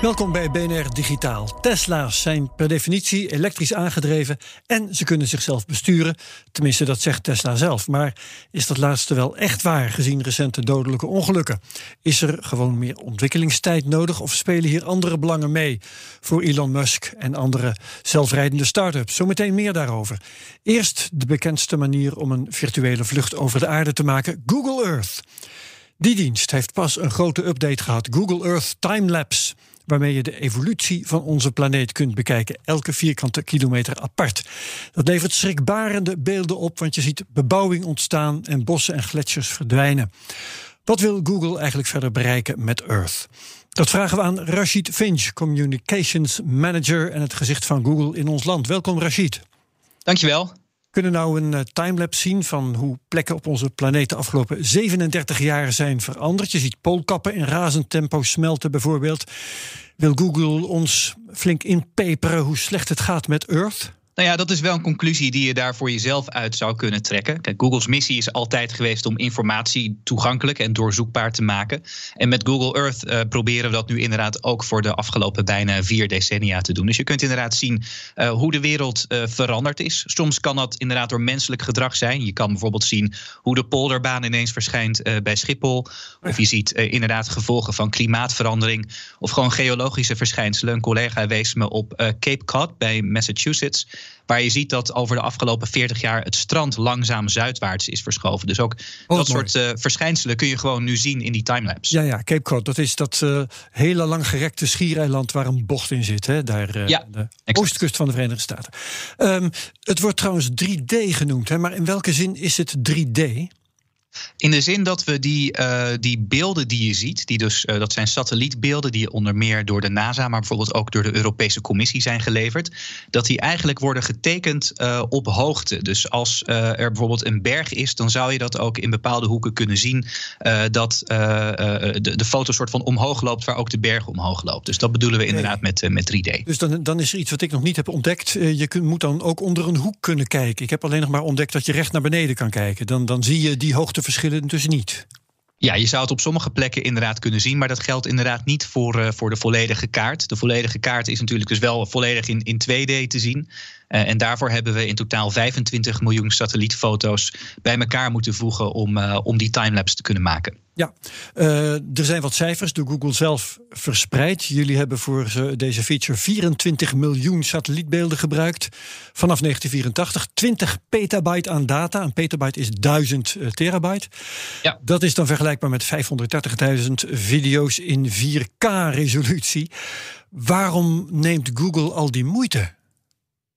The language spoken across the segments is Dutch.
Welkom bij BNR Digitaal. Tesla's zijn per definitie elektrisch aangedreven en ze kunnen zichzelf besturen. Tenminste, dat zegt Tesla zelf. Maar is dat laatste wel echt waar gezien recente dodelijke ongelukken? Is er gewoon meer ontwikkelingstijd nodig of spelen hier andere belangen mee voor Elon Musk en andere zelfrijdende start-ups? Zometeen meer daarover. Eerst de bekendste manier om een virtuele vlucht over de aarde te maken: Google Earth. Die dienst heeft pas een grote update gehad: Google Earth Timelapse waarmee je de evolutie van onze planeet kunt bekijken, elke vierkante kilometer apart. Dat levert schrikbarende beelden op, want je ziet bebouwing ontstaan en bossen en gletsjers verdwijnen. Wat wil Google eigenlijk verder bereiken met Earth? Dat vragen we aan Rashid Finch, Communications Manager en het gezicht van Google in ons land. Welkom Rashid. Dankjewel. Kunnen nou een uh, timelapse zien van hoe plekken op onze planeet de afgelopen 37 jaar zijn veranderd. Je ziet poolkappen in razend tempo smelten bijvoorbeeld. Wil Google ons flink inpeperen hoe slecht het gaat met Earth? Nou ja, dat is wel een conclusie die je daar voor jezelf uit zou kunnen trekken. Kijk, Google's missie is altijd geweest om informatie toegankelijk en doorzoekbaar te maken. En met Google Earth uh, proberen we dat nu inderdaad ook voor de afgelopen bijna vier decennia te doen. Dus je kunt inderdaad zien uh, hoe de wereld uh, veranderd is. Soms kan dat inderdaad door menselijk gedrag zijn. Je kan bijvoorbeeld zien hoe de polderbaan ineens verschijnt bij Schiphol. Of je ziet inderdaad gevolgen van klimaatverandering. Of gewoon geologische verschijnselen. Een collega wees me op Cape Cod bij Massachusetts. Waar je ziet dat over de afgelopen 40 jaar het strand langzaam zuidwaarts is verschoven. Dus ook oh, dat mooi. soort uh, verschijnselen kun je gewoon nu zien in die timelapse. Ja, ja, Cape Cod, dat is dat uh, hele langgerekte schiereiland waar een bocht in zit. Hè? Daar, uh, ja, de exact. oostkust van de Verenigde Staten. Um, het wordt trouwens 3D genoemd, hè? maar in welke zin is het 3D? In de zin dat we die, uh, die beelden die je ziet, die dus, uh, dat zijn satellietbeelden die onder meer door de NASA, maar bijvoorbeeld ook door de Europese Commissie zijn geleverd, dat die eigenlijk worden getekend uh, op hoogte. Dus als er bijvoorbeeld een berg is, dan zou je dat ook in bepaalde hoeken kunnen zien dat de, de foto soort van omhoog loopt, waar ook de berg omhoog loopt. Dus dat bedoelen we inderdaad nee. met, met 3D. Dus dan, dan is er iets wat ik nog niet heb ontdekt. je moet dan ook onder een hoek kunnen kijken. Ik heb alleen nog maar ontdekt dat je recht naar beneden kan kijken. Dan, dan zie je die hoogte verschillen dus niet. Ja, je zou het op sommige plekken inderdaad kunnen zien, maar dat geldt inderdaad niet voor, uh, voor de volledige kaart. De volledige kaart is natuurlijk dus wel volledig in, in 2D te zien. Uh, en daarvoor hebben we in totaal 25 miljoen satellietfoto's bij elkaar moeten voegen om, uh, om die timelapse te kunnen maken. Ja, uh, er zijn wat cijfers door Google zelf verspreid. Jullie hebben voor deze feature 24 miljoen satellietbeelden gebruikt vanaf 1984. 20 petabyte aan data. Een petabyte is 1000 terabyte. Ja. Dat is dan vergelijkbaar met 530.000 video's in 4K-resolutie. Waarom neemt Google al die moeite?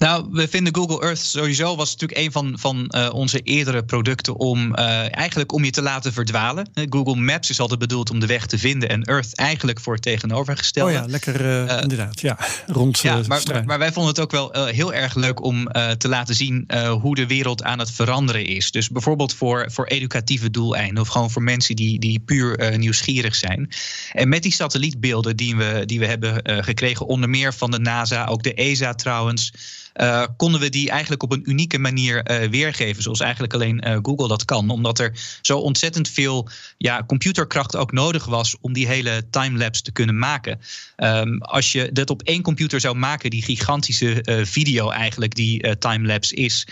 Nou, we vinden Google Earth sowieso was natuurlijk een van, van uh, onze eerdere producten om uh, eigenlijk om je te laten verdwalen. Google Maps is altijd bedoeld om de weg te vinden en Earth eigenlijk voor het tegenovergestelde. Oh ja, lekker uh, inderdaad. Ja, rond. Ja, maar, maar, maar, wij vonden het ook wel heel erg leuk om te laten zien hoe de wereld aan het veranderen is. Dus bijvoorbeeld voor, voor educatieve doeleinden of gewoon voor mensen die, die puur nieuwsgierig zijn. En met die satellietbeelden die we, die we hebben gekregen, onder meer van de NASA, ook de ESA trouwens. Uh, konden we die eigenlijk op een unieke manier uh, weergeven. Zoals eigenlijk alleen uh, Google dat kan. Omdat er zo ontzettend veel ja, computerkracht ook nodig was om die hele timelapse te kunnen maken. Um, als je dat op één computer zou maken, die gigantische video eigenlijk, die timelapse is.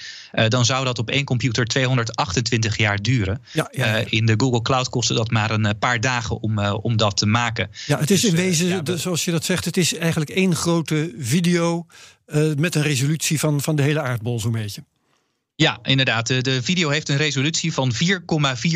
dan zou dat op één computer 228 jaar duren. Ja, ja, ja. in de Google Cloud kostte dat maar een paar dagen om, om dat te maken. Ja, het is in wezen, dus, zoals je dat zegt, het is eigenlijk één grote video. Uh, met een resolutie van, van de hele aardbol, zo'n beetje. Ja, inderdaad. De video heeft een resolutie van 4,4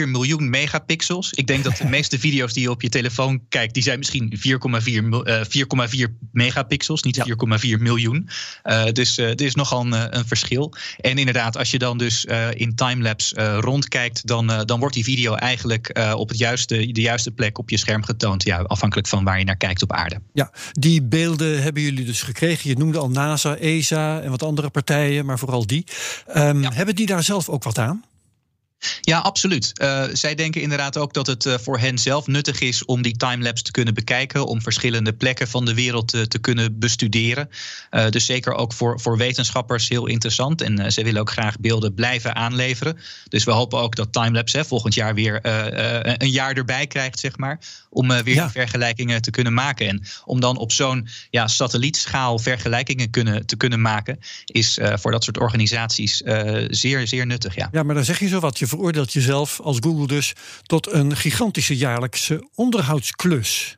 miljoen megapixels. Ik denk dat de meeste video's die je op je telefoon kijkt, die zijn misschien 4,4 uh, megapixels, niet 4,4 miljoen. Uh, dus uh, er is nogal een, een, verschil. En inderdaad, als je dan dus in timelapse rondkijkt, dan, dan wordt die video eigenlijk op het juiste, de juiste plek op je scherm getoond. Ja, afhankelijk van waar je naar kijkt op aarde. Ja, die beelden hebben jullie dus gekregen. Je noemde al NASA, ESA en wat andere partijen, maar vooral die. Um, ja. Hebben die daar zelf ook wat aan? Ja, absoluut. Uh, zij denken inderdaad ook dat het uh, voor hen zelf nuttig is om die timelapse te kunnen bekijken, om verschillende plekken van de wereld te, te kunnen bestuderen. Dus zeker ook voor, voor wetenschappers heel interessant. En zij willen ook graag beelden blijven aanleveren. Dus we hopen ook dat timelapse hè, volgend jaar weer een jaar erbij krijgt, zeg maar. Om weer ja. vergelijkingen te kunnen maken. En om dan op zo'n ja, satellietschaal vergelijkingen kunnen, te kunnen maken, is voor dat soort organisaties zeer, zeer nuttig. Ja. ja, maar dan zeg je zo wat. Je veroordeelt jezelf als Google dus tot een gigantische jaarlijkse onderhoudsklus.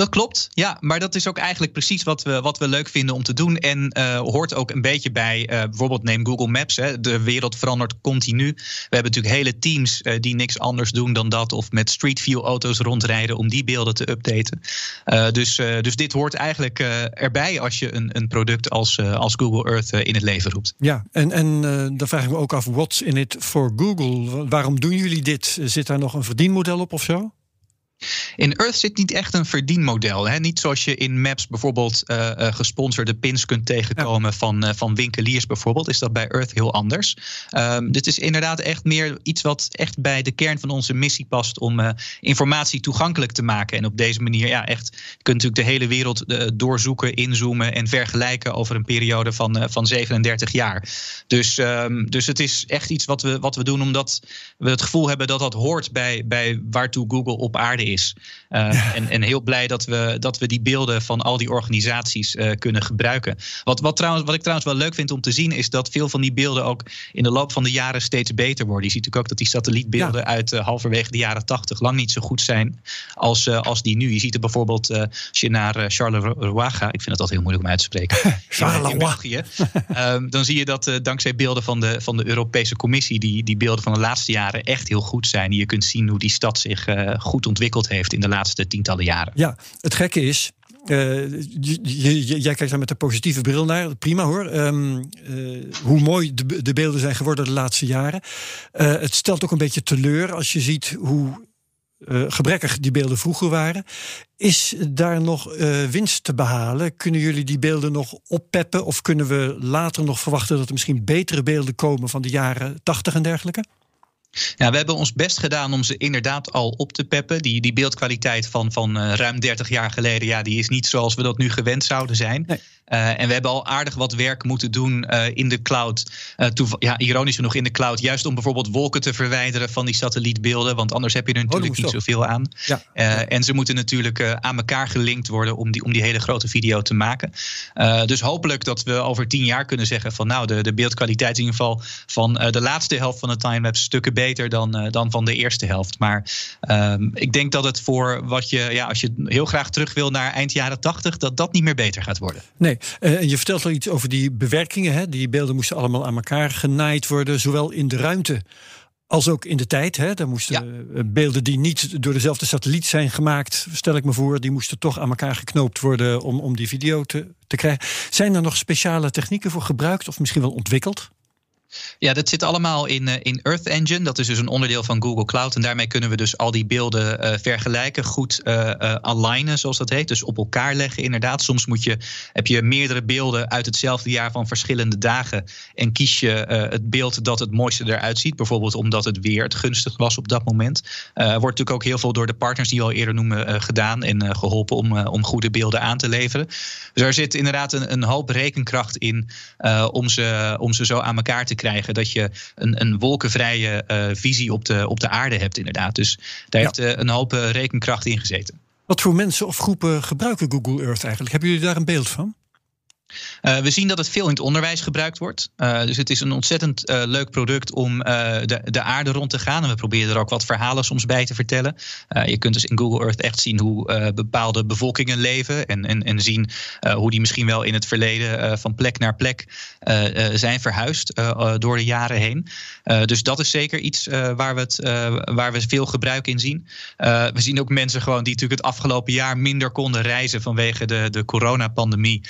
Dat klopt, ja. Maar dat is ook eigenlijk precies wat we, wat we leuk vinden om te doen. En uh, hoort ook een beetje bij, uh, bijvoorbeeld neem Google Maps. Hè. De wereld verandert continu. We hebben natuurlijk hele teams uh, die niks anders doen dan dat. Of met Street View auto's rondrijden om die beelden te updaten. dus, dus dit hoort eigenlijk erbij als je een, een product als, als Google Earth in het leven roept. Ja, en, en dan vraag ik me ook af, what's in it for Google? Waarom doen jullie dit? Zit daar nog een verdienmodel op of zo? In Earth zit niet echt een verdienmodel. Hè? Niet zoals je in Maps bijvoorbeeld uh, gesponsorde pins kunt tegenkomen ja. van, uh, van winkeliers bijvoorbeeld. Is dat bij Earth heel anders. Um, dit is inderdaad echt meer iets wat echt bij de kern van onze missie past om informatie toegankelijk te maken. En op deze manier, ja, echt, je kunt natuurlijk de hele wereld doorzoeken, inzoomen en vergelijken over een periode van, van 37 jaar. Dus, um, dus het is echt iets wat we, wat we doen omdat we het gevoel hebben dat dat hoort bij, bij waartoe Google op aarde is is. Uh, en, en heel blij dat we, dat we die beelden van al die organisaties uh, kunnen gebruiken. Wat, wat, trouwens, wat ik trouwens wel leuk vind om te zien, is dat veel van die beelden ook in de loop van de jaren steeds beter worden. Je ziet natuurlijk ook dat die satellietbeelden ja. uit uh, halverwege de jaren tachtig lang niet zo goed zijn als, als die nu. Je ziet er bijvoorbeeld, als je naar Charleroi gaat, ik vind het altijd heel moeilijk om uit te spreken. Charleroi. In België. um, dan zie je dat dankzij beelden van de, van de Europese Commissie, die, die beelden van de laatste jaren echt heel goed zijn. Je kunt zien hoe die stad zich goed ontwikkelt heeft in de laatste tientallen jaren. Ja, het gekke is, uh, jij kijkt daar met een positieve bril naar. Prima hoor. Um, uh, hoe mooi de, de, beelden zijn geworden de laatste jaren. Uh, het stelt ook een beetje teleur als je ziet hoe gebrekkig die beelden vroeger waren. Is daar nog winst te behalen? Kunnen jullie die beelden nog oppeppen? Of kunnen we later nog verwachten dat er misschien betere beelden komen van de jaren 80 en dergelijke? Ja, we hebben ons best gedaan om ze inderdaad al op te peppen. Die, die beeldkwaliteit van, van uh, ruim 30 jaar geleden, ja, die is niet zoals we dat nu gewend zouden zijn. Uh, en we hebben al aardig wat werk moeten doen uh, in de cloud. Uh, ja, ironisch genoeg in de cloud. Juist om bijvoorbeeld wolken te verwijderen van die satellietbeelden. Want anders heb je er natuurlijk oh, niet zoveel aan. Ja. en ze moeten natuurlijk aan elkaar gelinkt worden om die, om die hele grote video te maken. dus hopelijk dat we over tien jaar kunnen zeggen van nou, de, de beeldkwaliteit in ieder geval van de laatste helft van de timelapse stukken beter dan, dan van de eerste helft. Maar um, ik denk dat het voor wat je, ja, als je heel graag terug wil naar eind jaren tachtig, dat dat niet meer beter gaat worden. Nee. Uh, je vertelt al iets over die bewerkingen. Hè? Die beelden moesten allemaal aan elkaar genaaid worden, zowel in de ruimte als ook in de tijd. Hè? Daar moesten ja. beelden die niet door dezelfde satelliet zijn gemaakt, stel ik me voor, die moesten toch aan elkaar geknoopt worden om, om die video te, te krijgen. Zijn er nog speciale technieken voor gebruikt of misschien wel ontwikkeld? Ja, dat zit allemaal in, uh, in Earth Engine. Dat is dus een onderdeel van Google Cloud. En daarmee kunnen we dus al die beelden uh, vergelijken, goed uh, alignen, zoals dat heet. Dus op elkaar leggen, inderdaad. Soms moet je, heb je meerdere beelden uit hetzelfde jaar van verschillende dagen. En kies je het beeld dat het mooiste eruit ziet. Bijvoorbeeld omdat het weer het gunstig was op dat moment. wordt natuurlijk ook heel veel door de partners die we al eerder noemen gedaan en geholpen om, om goede beelden aan te leveren. Dus er zit inderdaad een, een hoop rekenkracht in om, ze, om ze zo aan elkaar te krijgen. Dat je een, een wolkenvrije uh, visie op de, op de aarde hebt, inderdaad. Dus daar ja. heeft uh, een hoop uh, rekenkracht in gezeten. Wat voor mensen of groepen gebruiken Google Earth eigenlijk? Hebben jullie daar een beeld van? Uh, we zien dat het veel in het onderwijs gebruikt wordt. Uh, dus het is een ontzettend uh, leuk product om de, de aarde rond te gaan. En we proberen er ook wat verhalen soms bij te vertellen. je kunt dus in Google Earth echt zien hoe bepaalde bevolkingen leven. En, en, en zien hoe die misschien wel in het verleden van plek naar plek zijn verhuisd door de jaren heen. dus dat is zeker iets waar, we het, waar we veel gebruik in zien. we zien ook mensen gewoon die natuurlijk het afgelopen jaar minder konden reizen vanwege de, de coronapandemie.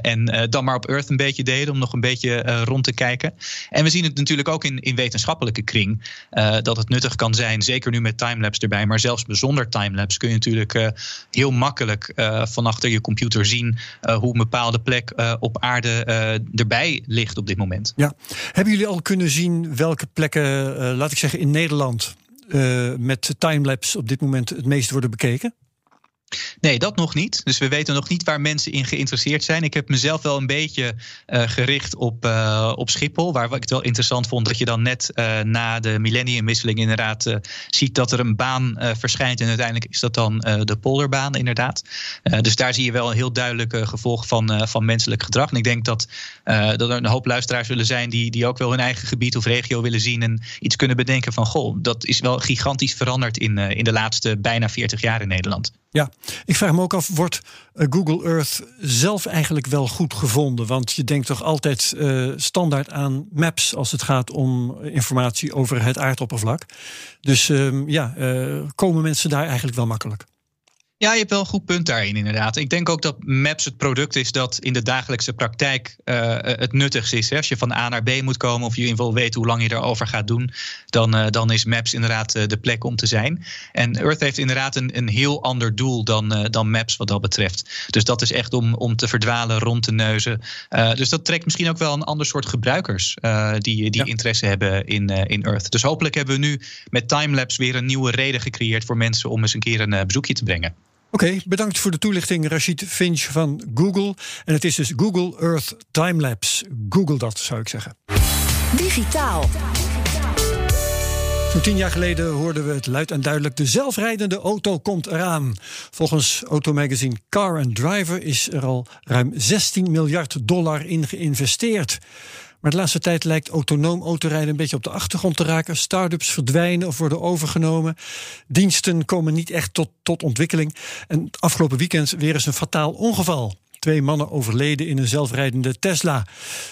en en uh, dan maar op Earth een beetje deden om nog een beetje uh, rond te kijken. En we zien het natuurlijk ook in, in wetenschappelijke kring uh, dat het nuttig kan zijn, zeker nu met timelapse erbij, maar zelfs zonder timelapse kun je natuurlijk heel makkelijk van achter je computer zien hoe een bepaalde plek op aarde erbij ligt op dit moment. Ja, hebben jullie al kunnen zien welke plekken, laat ik zeggen in Nederland, met timelapse op dit moment het meest worden bekeken? Nee, dat nog niet. Dus we weten nog niet waar mensen in geïnteresseerd zijn. Ik heb mezelf wel een beetje uh, gericht op, uh, op Schiphol. Waar ik het wel interessant vond dat je dan net uh, na de millenniumwisseling inderdaad ziet dat er een baan verschijnt. En uiteindelijk is dat dan de polderbaan inderdaad. dus daar zie je wel een heel duidelijk gevolg van, van menselijk gedrag. En ik denk dat, dat er een hoop luisteraars zullen zijn die, die ook wel hun eigen gebied of regio willen zien. En iets kunnen bedenken van goh, dat is wel gigantisch veranderd in, in de laatste bijna 40 jaar in Nederland. Ja, ik vraag me ook af, wordt eh, Google Earth zelf eigenlijk wel goed gevonden? Want je denkt toch altijd uh, standaard aan maps als het gaat om informatie over het aardoppervlak. Dus uh, ja, komen mensen daar eigenlijk wel makkelijk? Ja, je hebt wel een goed punt daarin, inderdaad. Ik denk ook dat Maps het product is dat in de dagelijkse praktijk uh, het nuttigst is. Hè? Als je van A naar B moet komen of je in ieder geval weet hoe lang je erover gaat doen, dan, uh, dan is Maps inderdaad uh, de plek om te zijn. En Earth heeft inderdaad een, een heel ander doel dan, dan Maps wat dat betreft. Dus dat is echt om, om te verdwalen, rond te neuzen. dus dat trekt misschien ook wel een ander soort gebruikers die, die ja. interesse hebben in, in Earth. Dus hopelijk hebben we nu met Timelapse weer een nieuwe reden gecreëerd voor mensen om eens een keer een bezoekje te brengen. Oké, bedankt voor de toelichting, Rashid Finch van Google. En het is dus Google Earth Timelapse. Google dat, zou ik zeggen. Digitaal. Zo'n tien jaar geleden hoorden we het luid en duidelijk. De zelfrijdende auto komt eraan. Volgens automagazine Car and Driver is er al ruim 16 miljard dollar in geïnvesteerd. Maar de laatste tijd lijkt autonoom autorijden een beetje op de achtergrond te raken. Startups verdwijnen of worden overgenomen. Diensten komen niet echt tot, tot ontwikkeling. En afgelopen weekend weer eens een fataal ongeval. Twee mannen overleden in een zelfrijdende Tesla.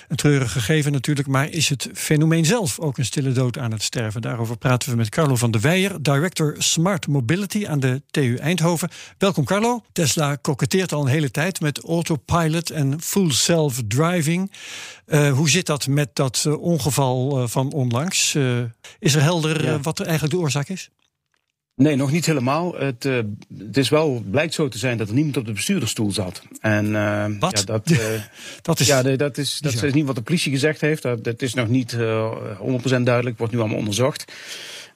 Een treurig gegeven natuurlijk, maar is het fenomeen zelf ook een stille dood aan het sterven? Daarover praten we met Carlo van der Weijer, director Smart Mobility aan de TU Eindhoven. Welkom Carlo. Tesla koketteert al een hele tijd met autopilot en full self-driving. Uh, hoe zit dat met dat uh, ongeval uh, van onlangs? is er helder ja. wat er eigenlijk de oorzaak is? Nee, nog niet helemaal. Het, uh, het is wel, blijkt zo te zijn dat er niemand op de bestuurdersstoel zat. En, uh, wat? Ja, dat, uh, dat is, ja, nee, dat, is, dat is niet wat de politie gezegd heeft. Dat, dat is nog niet 100% duidelijk, wordt nu allemaal onderzocht.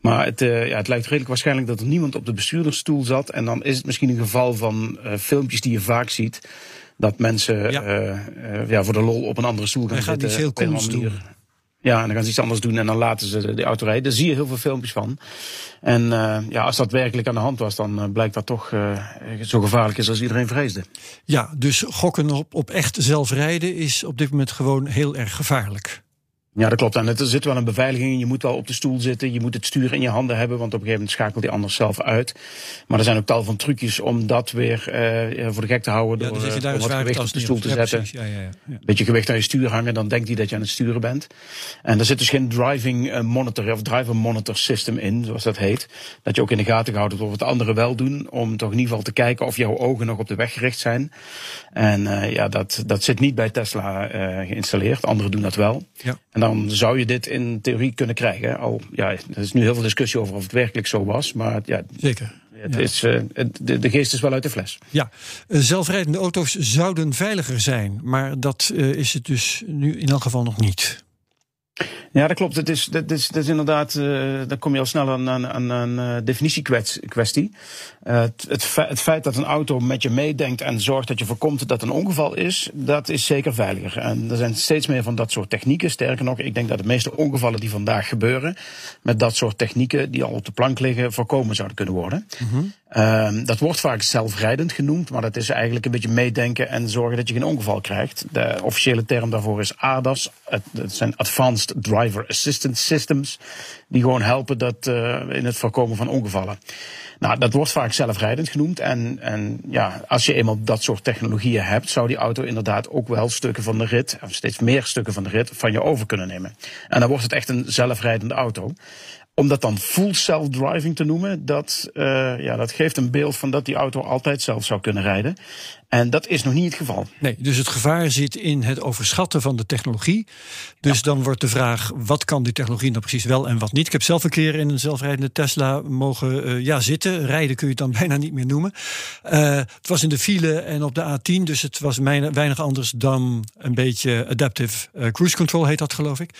Maar het, ja, het lijkt redelijk waarschijnlijk dat er niemand op de bestuurdersstoel zat. En dan is het misschien een geval van filmpjes die je vaak ziet. Dat mensen ja. ja voor de lol op een andere stoel gaan Hij zitten. Gaat iets heel cools doen. Ja, en dan gaan ze iets anders doen en dan laten ze de, auto rijden. Daar zie je heel veel filmpjes van. En uh, ja, als dat werkelijk aan de hand was, dan uh, blijkt dat toch uh, zo gevaarlijk is als iedereen vreesde. Ja, dus gokken op, op echt zelf rijden is op dit moment gewoon heel erg gevaarlijk. Ja, dat klopt. En er zit wel een beveiliging in. Je moet wel op de stoel zitten. Je moet het stuur in je handen hebben. Want op een gegeven moment schakelt hij anders zelf uit. Maar er zijn ook tal van trucjes om dat weer uh, voor de gek te houden. Ja, door dus wat gewicht op de stoel te ja, zetten. Ja, ja, ja. Beetje gewicht aan je stuur hangen. Dan denkt hij dat je aan het sturen bent. En er zit dus geen driving monitor of driver monitor system in. Zoals dat heet. Dat je ook in de gaten gehouden wordt wat anderen wel doen. Om toch in ieder geval te kijken of jouw ogen nog op de weg gericht zijn. En uh, ja, dat, dat zit niet bij Tesla geïnstalleerd. Anderen doen dat wel. Ja. En dan zou je dit in theorie kunnen krijgen. Al, ja, er is nu heel veel discussie over of het werkelijk zo was. Maar ja, Zeker. Het ja. is, uh, de, de, geest is wel uit de fles. Ja, zelfrijdende auto's zouden veiliger zijn. Maar dat uh, is het dus nu in elk geval nog niet. Ja, dat klopt. Het is, dat is, dat is inderdaad, uh, dan kom je al snel aan een aan, aan, aan definitiekwestie. Uh, het, het, feit, het, feit dat een auto met je meedenkt en zorgt dat je voorkomt dat een ongeval is, dat is zeker veiliger. En er zijn steeds meer van dat soort technieken. Sterker nog, ik denk dat de meeste ongevallen die vandaag gebeuren, met dat soort technieken die al op de plank liggen, voorkomen zouden kunnen worden. -hmm. Ehm, dat wordt vaak zelfrijdend genoemd, maar dat is eigenlijk een beetje meedenken en zorgen dat je geen ongeval krijgt. De officiële term daarvoor is ADAS. Het, zijn Advanced Driver Assistance Systems, die gewoon helpen dat, uh, in het voorkomen van ongevallen. Nou, dat wordt vaak zelfrijdend genoemd. En, en ja, als je eenmaal dat soort technologieën hebt, zou die auto inderdaad ook wel stukken van de rit, of steeds meer stukken van de rit, van je over kunnen nemen. En dan wordt het echt een zelfrijdende auto om dat dan full self-driving te noemen, dat, uh, ja, dat geeft een beeld van dat die auto altijd zelf zou kunnen rijden. En dat is nog niet het geval. Nee, dus het gevaar zit in het overschatten van de technologie. Dus dan wordt de vraag: wat kan die technologie nou precies wel en wat niet? Ik heb zelf een keer in een zelfrijdende Tesla mogen uh, ja, zitten. Rijden kun je het dan bijna niet meer noemen. Uh, het was in de file en op de A10, dus het was weinig anders dan een beetje adaptive cruise control, heet dat geloof ik.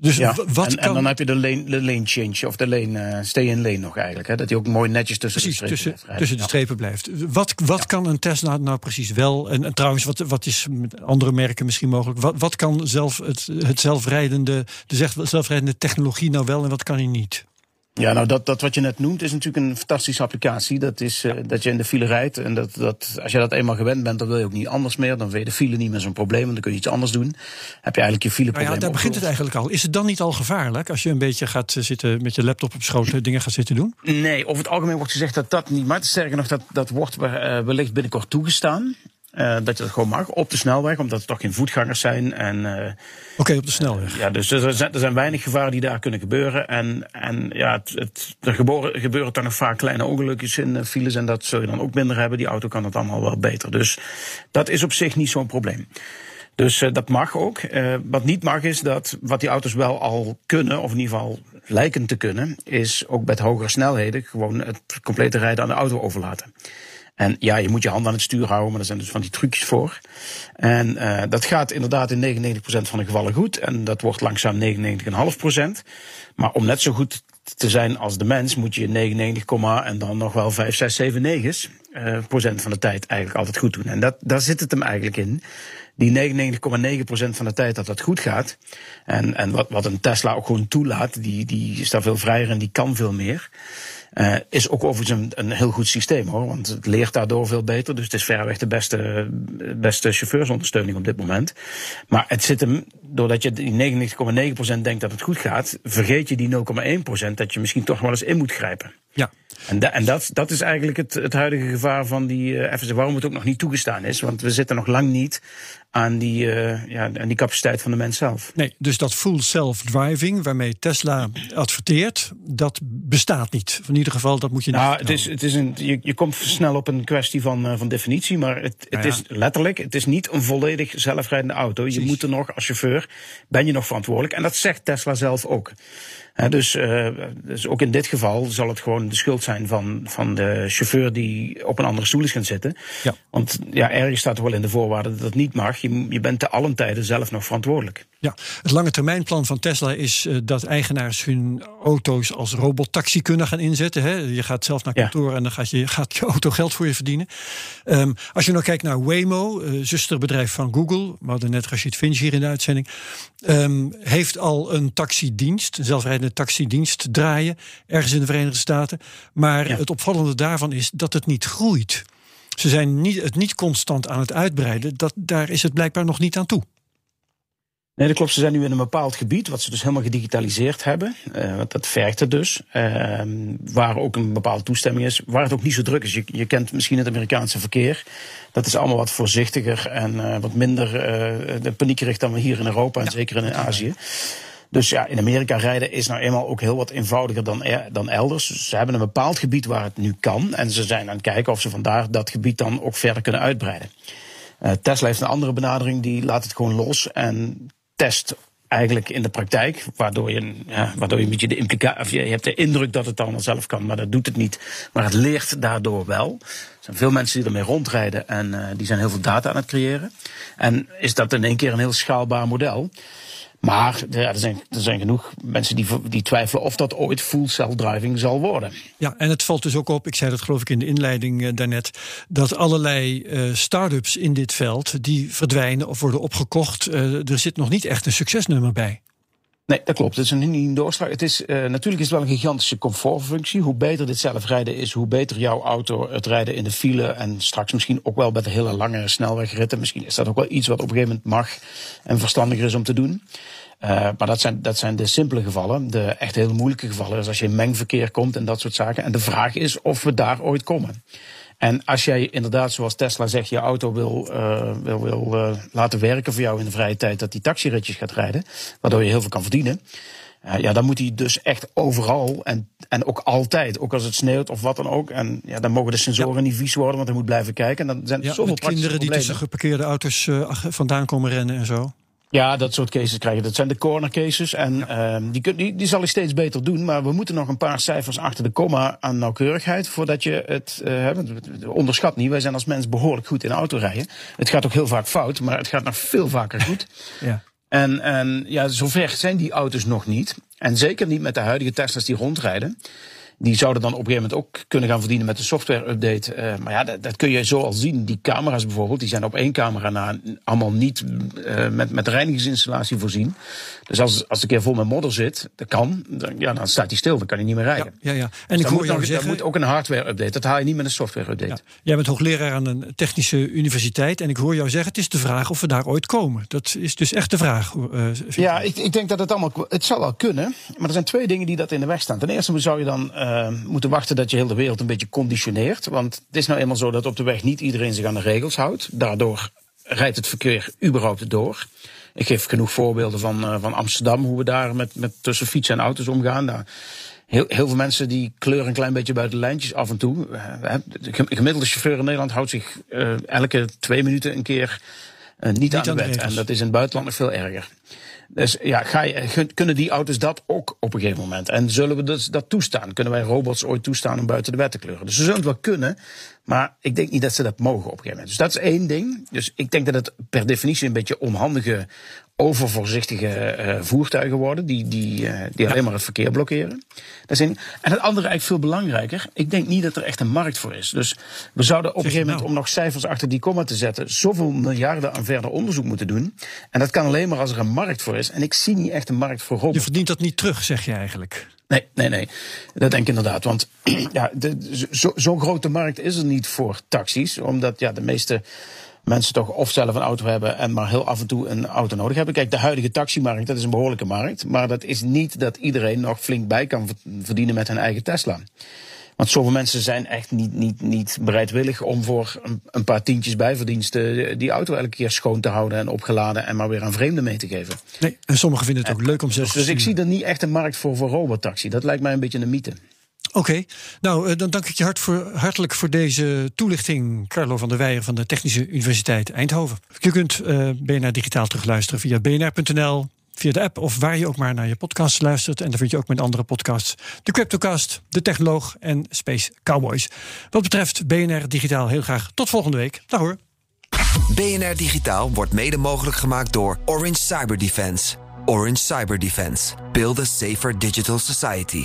Dus ja, wat en, kan... en dan heb je de lane, de lane change of de lane uh, stay in lane nog eigenlijk. Hè? Dat hij ook mooi netjes tussen precies, de strepen tussen, blijft. Tussen de strepen blijft. Wat, wat kan een Tesla nou precies wel? En, en, trouwens, wat, wat is met andere merken misschien mogelijk? Wat, wat kan zelf het, het zelfrijdende, de zelfrijdende technologie nou wel en wat kan hij niet? Ja, nou dat, dat wat je net noemt is natuurlijk een fantastische applicatie. Dat is uh, dat je in de file rijdt. En dat, dat, als je dat eenmaal gewend bent, dan wil je ook niet anders meer. Dan wil je de file niet meer zo'n probleem, want dan kun je iets anders doen. Heb je eigenlijk je fileprobleem nou ja, daar begint het eigenlijk al. Is het dan niet al gevaarlijk als je een beetje gaat eh, zitten met je laptop op schoot eh, dingen gaat zitten doen? Nee, over het algemeen wordt gezegd dat dat niet. Maar sterker nog, dat, dat wordt wellicht binnenkort toegestaan. Uh, dat je dat gewoon mag op de snelweg, omdat er toch geen voetgangers zijn. En, uh, Oké, op de snelweg. Ja, dus er zijn, er zijn weinig gevaren die daar kunnen gebeuren. En, en ja, het, het, er gebeuren, gebeuren dan nog vaak kleine ongelukjes in uh, files. En dat zul je dan ook minder hebben. Die auto kan het allemaal wel beter. Dus dat is op zich niet zo'n probleem. Dus uh, dat mag ook. Uh, wat niet mag is dat wat die auto's wel al kunnen, of in ieder geval lijken te kunnen, is ook met hogere snelheden gewoon het complete rijden aan de auto overlaten. En ja, je moet je hand aan het stuur houden, maar er zijn dus van die trucjes voor. En uh, dat gaat inderdaad in 99% van de gevallen goed. En dat wordt langzaam 99,5%. Maar om net zo goed te zijn als de mens, moet je 99, en dan nog wel 5, 6, 7, 9 uh, procent van de tijd eigenlijk altijd goed doen. En dat, daar zit het hem eigenlijk in. Die 99,9% van de tijd dat dat goed gaat. En, en wat, wat een Tesla ook gewoon toelaat, die, die is daar veel vrijer en die kan veel meer. Uh, is ook overigens een, een, heel goed systeem hoor. Want het leert daardoor veel beter. Dus het is verreweg de beste, beste chauffeursondersteuning op dit moment. Maar het zit hem, doordat je die 99,9% denkt dat het goed gaat, vergeet je die 0,1% dat je misschien toch wel eens in moet grijpen. Ja. En, en dat, dat is eigenlijk het, het huidige gevaar van die uh, FSD, waarom het ook nog niet toegestaan is. Want we zitten nog lang niet aan die, uh, ja, aan die capaciteit van de mens zelf. Nee, dus dat full self-driving waarmee Tesla adverteert, dat bestaat niet. In ieder geval, dat moet je nou, het is, het is een, je, je komt snel op een kwestie van, uh, van definitie, maar het, het is letterlijk, het is niet een volledig zelfrijdende auto. Je moet er nog als chauffeur, ben je nog verantwoordelijk. En dat zegt Tesla zelf ook dus, uh, dus ook in dit geval zal het gewoon de schuld zijn van, van de chauffeur die op een andere stoel is gaan zitten. Ja. Want ja, ergens staat er wel in de voorwaarden dat het niet mag. Je, je bent te allen tijden zelf nog verantwoordelijk. Ja, het lange termijnplan van Tesla is uh, dat eigenaars hun auto's als robottaxi kunnen gaan inzetten. Hè. Je gaat zelf naar kantoor en dan gaat je, gaat je auto geld voor je verdienen. Um, als je nou kijkt naar Waymo, uh, zusterbedrijf van Google, we hadden net Rashid Finch hier in de uitzending, um, heeft al een taxidienst, een zelfrijdende taxidienst draaien, ergens in de Verenigde Staten. Maar het opvallende daarvan is dat het niet groeit. Ze zijn niet, het niet constant aan het uitbreiden. Dat, daar is het blijkbaar nog niet aan toe. Nee, dat klopt. Ze zijn nu in een bepaald gebied, wat ze dus helemaal gedigitaliseerd hebben. Uh, want dat vergt het dus. Uh, waar ook een bepaalde toestemming is. Waar het ook niet zo druk is. Je, je kent misschien het Amerikaanse verkeer. Dat is allemaal wat voorzichtiger en uh, wat minder de paniekerig dan we hier in Europa en zeker in Azië. Dus ja, in Amerika rijden is nou eenmaal ook heel wat eenvoudiger dan, dan elders. Ze hebben een bepaald gebied waar het nu kan. En ze zijn aan het kijken of ze vandaar dat gebied dan ook verder kunnen uitbreiden. Uh, Tesla heeft een andere benadering, die laat het gewoon los en test eigenlijk in de praktijk. Waardoor je, waardoor je een beetje de implicatie. Je, hebt de indruk dat het allemaal zelf kan, maar dat doet het niet. Maar het leert daardoor wel. Er zijn veel mensen die ermee rondrijden en uh, die zijn heel veel data aan het creëren. En is dat in één keer een heel schaalbaar model. Maar ja, er, zijn, er zijn genoeg mensen die, die twijfelen of dat ooit full self-driving zal worden. Ja, en het valt dus ook op, ik zei dat geloof ik in de inleiding uh, daarnet, dat allerlei uh, start-ups in dit veld die verdwijnen of worden opgekocht. Uh, er zit nog niet echt een succesnummer bij. Nee, dat klopt. Het is een, een doorslag. Het is, uh, natuurlijk is het wel een gigantische comfortfunctie. Hoe beter dit zelfrijden is, hoe beter jouw auto het rijden in de file. En straks misschien ook wel met de hele lange snelwegritten. Misschien is dat ook wel iets wat op een gegeven moment mag en verstandiger is om te doen. Uh, maar dat zijn, dat zijn de simpele gevallen. De echt hele moeilijke gevallen is als je in mengverkeer komt en dat soort zaken. En de vraag is of we daar ooit komen. En als jij inderdaad, zoals Tesla zegt, je auto wil, uh, wil, wil uh, laten werken voor jou in de vrije tijd, dat die taxiritjes gaat rijden, waardoor je heel veel kan verdienen. Uh, ja, dan moet hij dus echt overal en, en ook altijd, ook als het sneeuwt of wat dan ook. En ja, dan mogen de sensoren ja. niet vies worden, want hij moet blijven kijken. En dan zijn er ja, zoveel kinderen problemen. die tussen geparkeerde auto's vandaan komen rennen en zo. Ja, dat soort cases krijgen. Dat zijn de corner cases. En ja. uh, die, die, die zal hij steeds beter doen. Maar we moeten nog een paar cijfers achter de komma aan nauwkeurigheid. Voordat je het uh, onderschat niet. Wij zijn als mens behoorlijk goed in autorijden. Het gaat ook heel vaak fout, maar het gaat nog veel vaker goed. ja. En, en ja, zover zijn die auto's nog niet. En zeker niet met de huidige Tesla's die rondrijden. Die zouden dan op een gegeven moment ook kunnen gaan verdienen met een software-update. Uh, maar ja, dat, dat, kun je zo al zien. Die camera's bijvoorbeeld, die zijn op één camera na allemaal niet uh, met, met reinigingsinstallatie voorzien. Dus als, als de keer vol met modder zit, dat kan, dan, ja, dan staat hij stil, dan kan hij niet meer rijden. Ja, ja, ja. En dus ik dan hoor moet, nog, zeggen... dan moet ook een hardware-update. Dat haal je niet met een software-update. Ja. Jij bent hoogleraar aan een technische universiteit. En ik hoor jou zeggen, het is de vraag of we daar ooit komen. Dat is dus echt de vraag. Uh, ja, ik, ik denk dat het allemaal... Het zal wel kunnen. Maar er zijn twee dingen die dat in de weg staan. Ten eerste zou je dan moeten wachten dat je heel de wereld een beetje conditioneert. Want het is nou eenmaal zo dat op de weg niet iedereen zich aan de regels houdt. Daardoor rijdt het verkeer überhaupt door. Ik geef genoeg voorbeelden van, uh, van Amsterdam, hoe we daar met, met tussen fietsen en auto's omgaan. Nou, heel, heel veel mensen die kleuren een klein beetje buiten de lijntjes af en toe. Uh, de gemiddelde chauffeur in Nederland houdt zich uh, elke twee minuten een keer niet, niet aan de wet. En dat is in het buitenland nog veel erger. Dus ja, ga je, kunnen die auto's dat ook op een gegeven moment? En zullen we dus dat toestaan? Kunnen wij robots ooit toestaan om buiten de wet te kleuren? Dus ze zullen het wel kunnen, maar ik denk niet dat ze dat mogen op een gegeven moment. Dus dat is één ding. Dus ik denk dat het per definitie een beetje onhandige, overvoorzichtige uh, voertuigen worden, die, die, uh, die alleen maar het verkeer blokkeren. Dat is één. En het andere eigenlijk veel belangrijker, ik denk niet dat er echt een markt voor is. Dus we zouden op een gegeven moment, om nog cijfers achter die komma te zetten, zoveel miljarden aan verder onderzoek moeten doen. En dat kan alleen maar als er een markt voor is. En ik zie niet echt een markt voor robots. Je verdient dat niet terug, zeg je eigenlijk. Nee, nee, nee. Dat denk ik inderdaad. Want ja, zo'n zo, zo grote markt is er niet voor taxis. Omdat ja, de meeste mensen toch of zelf een auto hebben en maar heel af en toe een auto nodig hebben. Kijk, de huidige taximarkt, dat is een behoorlijke markt. Maar dat is niet dat iedereen nog flink bij kan verdienen met hun eigen Tesla. Want zoveel mensen zijn echt niet, niet, niet bereidwillig om voor een, een paar tientjes bijverdiensten die auto elke keer schoon te houden en opgeladen en maar weer aan vreemden mee te geven. Nee, en sommigen vinden het ook leuk om zelf dus, dus ik zie er niet echt een markt voor voor robotaxi. Dat lijkt mij een beetje een mythe. Oké, nou dan dank ik je voor, hartelijk voor deze toelichting, Carlo van der Weijer van de Technische Universiteit Eindhoven. Je kunt uh, BNR Digitaal terugluisteren via bnr.nl, via de app of waar je ook maar naar je podcast luistert. En daar vind je ook met andere podcasts. De Cryptocast, De Technoloog en Space Cowboys. Wat betreft BNR Digitaal heel graag tot volgende week. Dag hoor. BNR Digitaal wordt mede mogelijk gemaakt door Orange Cyber Defense. Orange Cyber Defense. Build a safer digital society.